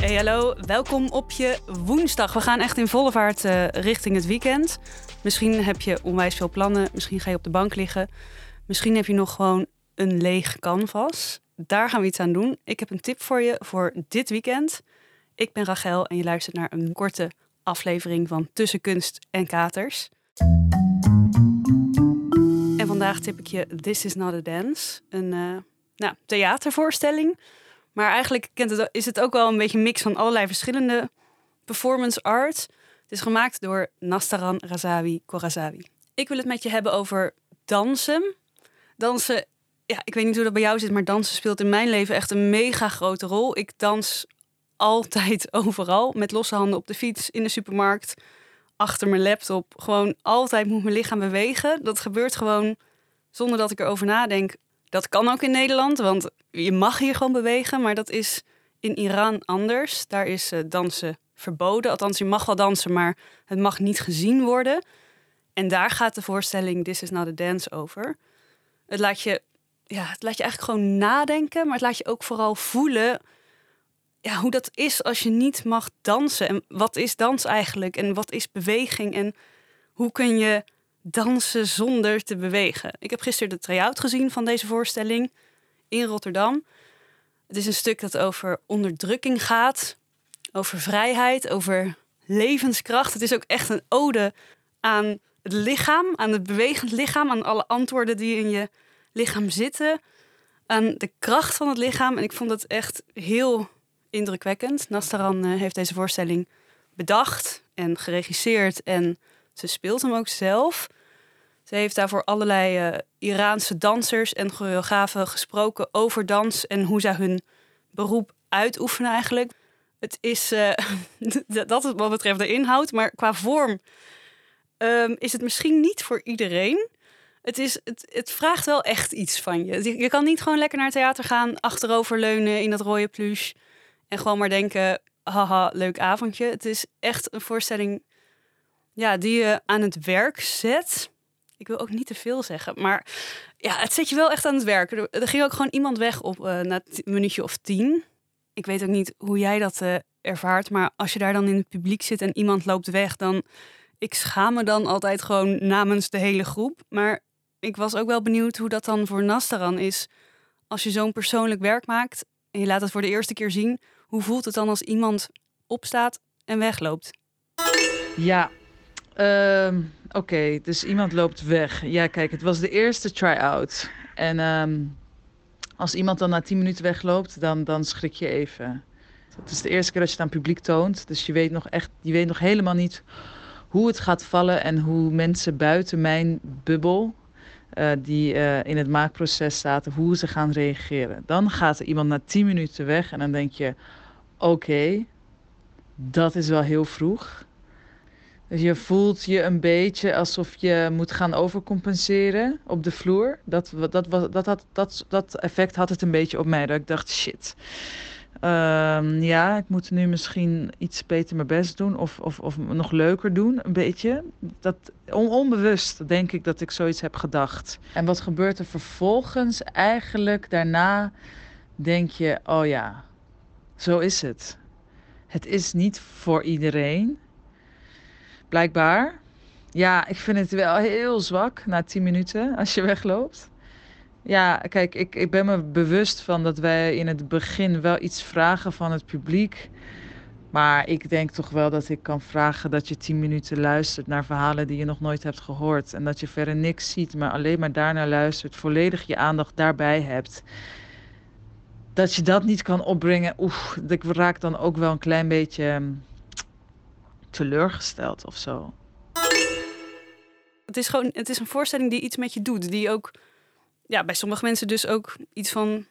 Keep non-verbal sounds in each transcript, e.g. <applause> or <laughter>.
Hey, hallo, welkom op je woensdag. We gaan echt in volle vaart uh, richting het weekend. Misschien heb je onwijs veel plannen, misschien ga je op de bank liggen. Misschien heb je nog gewoon een leeg canvas. Daar gaan we iets aan doen. Ik heb een tip voor je voor dit weekend. Ik ben Rachel en je luistert naar een korte aflevering van Tussen Kunst en Katers. En vandaag tip ik je This Is Not a Dance, een uh, nou, theatervoorstelling. Maar eigenlijk is het ook wel een beetje een mix van allerlei verschillende performance art. Het is gemaakt door Nastaran Razavi Korazavi. Ik wil het met je hebben over dansen. Dansen, ja, ik weet niet hoe dat bij jou zit, maar dansen speelt in mijn leven echt een mega grote rol. Ik dans altijd <laughs> overal, met losse handen op de fiets, in de supermarkt, achter mijn laptop. Gewoon altijd moet mijn lichaam bewegen. Dat gebeurt gewoon zonder dat ik erover nadenk. Dat kan ook in Nederland, want je mag hier gewoon bewegen, maar dat is in Iran anders. Daar is uh, dansen verboden. Althans, je mag wel dansen, maar het mag niet gezien worden. En daar gaat de voorstelling This is not a dance over. Het laat je, ja, het laat je eigenlijk gewoon nadenken, maar het laat je ook vooral voelen ja, hoe dat is als je niet mag dansen. En wat is dans eigenlijk? En wat is beweging? En hoe kun je dansen zonder te bewegen? Ik heb gisteren de try-out gezien van deze voorstelling in Rotterdam. Het is een stuk dat over onderdrukking gaat, over vrijheid, over levenskracht. Het is ook echt een ode aan het lichaam, aan het bewegend lichaam, aan alle antwoorden die in je lichaam zitten, aan de kracht van het lichaam. En ik vond het echt heel indrukwekkend. Nastaran eh, heeft deze voorstelling bedacht en geregisseerd en ze speelt hem ook zelf. Ze heeft daarvoor allerlei uh, Iraanse dansers en choreografen gesproken over dans en hoe zij hun beroep uitoefenen eigenlijk. Het is, <laughs> uh, dat wat betreft de inhoud, maar qua vorm um, is het misschien niet voor iedereen. Het, is, het, het vraagt wel echt iets van je. Je kan niet gewoon lekker naar het theater gaan, achteroverleunen in dat rode pluche en gewoon maar denken, haha, leuk avondje. Het is echt een voorstelling ja, die je aan het werk zet ik wil ook niet te veel zeggen, maar ja, het zet je wel echt aan het werk. Er, ging ook gewoon iemand weg op uh, na een minuutje of tien. Ik weet ook niet hoe jij dat uh, ervaart, maar als je daar dan in het publiek zit en iemand loopt weg, dan ik schaam me dan altijd gewoon namens de hele groep. Maar ik was ook wel benieuwd hoe dat dan voor Nastaran is. Als je zo'n persoonlijk werk maakt en je laat het voor de eerste keer zien, hoe voelt het dan als iemand opstaat en wegloopt? Ja, Ehm, oké, dus iemand loopt weg. Ja, kijk, het was de eerste try-out. En ehm, als iemand dan na 10 minuten wegloopt, dan, dan schrik je even. Het is de eerste keer dat je het aan publiek toont. Dus je weet nog echt, je weet nog helemaal niet hoe het gaat vallen en hoe mensen buiten mijn bubbel, uh, die uh, in het maakproces zaten, hoe ze gaan reageren. Dan gaat er iemand na 10 minuten weg en dan denk je: oké, dat is wel heel vroeg. Dus je voelt je een beetje alsof je moet gaan overcompenseren op de vloer. Dat, dat, dat, dat, dat, dat effect had het een beetje op mij. Dat ik dacht, shit. Um, ja, ik moet nu misschien iets beter mijn best doen. Of, of, of nog leuker doen, een beetje. Dat, on, onbewust denk ik dat ik zoiets heb gedacht. En wat gebeurt er vervolgens? Eigenlijk daarna denk je, oh ja, zo is het. Het is niet voor iedereen blijkbaar. Ja, ik vind het wel heel zwak na 10 minuten als je wegloopt. Ja, kijk, ik, ik ben me bewust van dat wij in het begin wel iets vragen van het publiek. Maar ik denk toch wel dat ik kan vragen dat je 10 minuten luistert naar verhalen die je nog nooit hebt gehoord. En dat je verder niks ziet, maar alleen maar daarnaar luistert. Volledig je aandacht daarbij hebt. Dat je dat niet kan opbrengen. Oeh, ik raak dan ook wel een klein beetje teleurgesteld of zo. Het is gewoon, het is een voorstelling die iets met je doet. Die ook, ja, bij sommige mensen dus ook iets van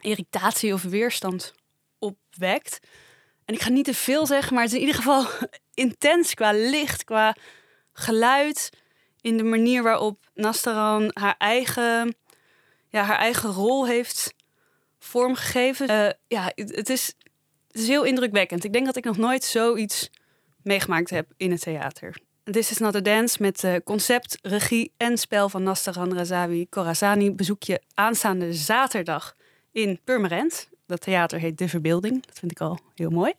irritatie of weerstand opwekt. En ik ga niet te veel zeggen, maar het is in ieder geval <laughs> intens qua licht, qua geluid. In de manier waarop Nastaran haar eigen, ja, haar eigen rol heeft vormgegeven. Uh, ja, het is, het is heel indrukwekkend. Ik denk dat ik nog nooit zoiets meegemaakt heb in het theater. This is not a dance met uh, concept, regie en spel van Nastaran Razavi Corazani bezoek je aanstaande zaterdag in Purmerend. Dat theater heet De Verbeelding. Dat vind ik al heel mooi.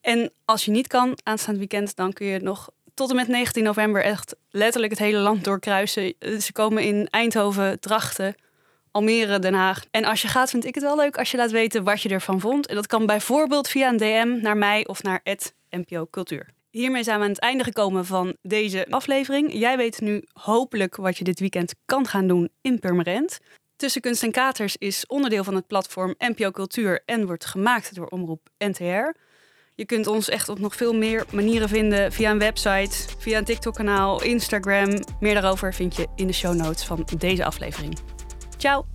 En als je niet kan aanstaand weekend, dan kun je nog tot en met 19 november echt letterlijk het hele land doorkruisen. Ze komen in Eindhoven, Drachten, Almere, Den Haag. En als je gaat, vind ik het wel leuk als je laat weten wat je ervan vond. En dat kan bijvoorbeeld via een DM naar mij of naar NPO Cultuur. Hiermee zijn we aan het einde gekomen van deze aflevering. Jij weet nu hopelijk wat je dit weekend kan gaan doen in Purmerend. Tussen Kunst en Katers is onderdeel van het platform NPO Cultuur en wordt gemaakt door Omroep NTR. Je kunt ons echt op nog veel meer manieren vinden via een website, via een TikTok-kanaal, Instagram. Meer daarover vind je in de show notes van deze aflevering. Ciao!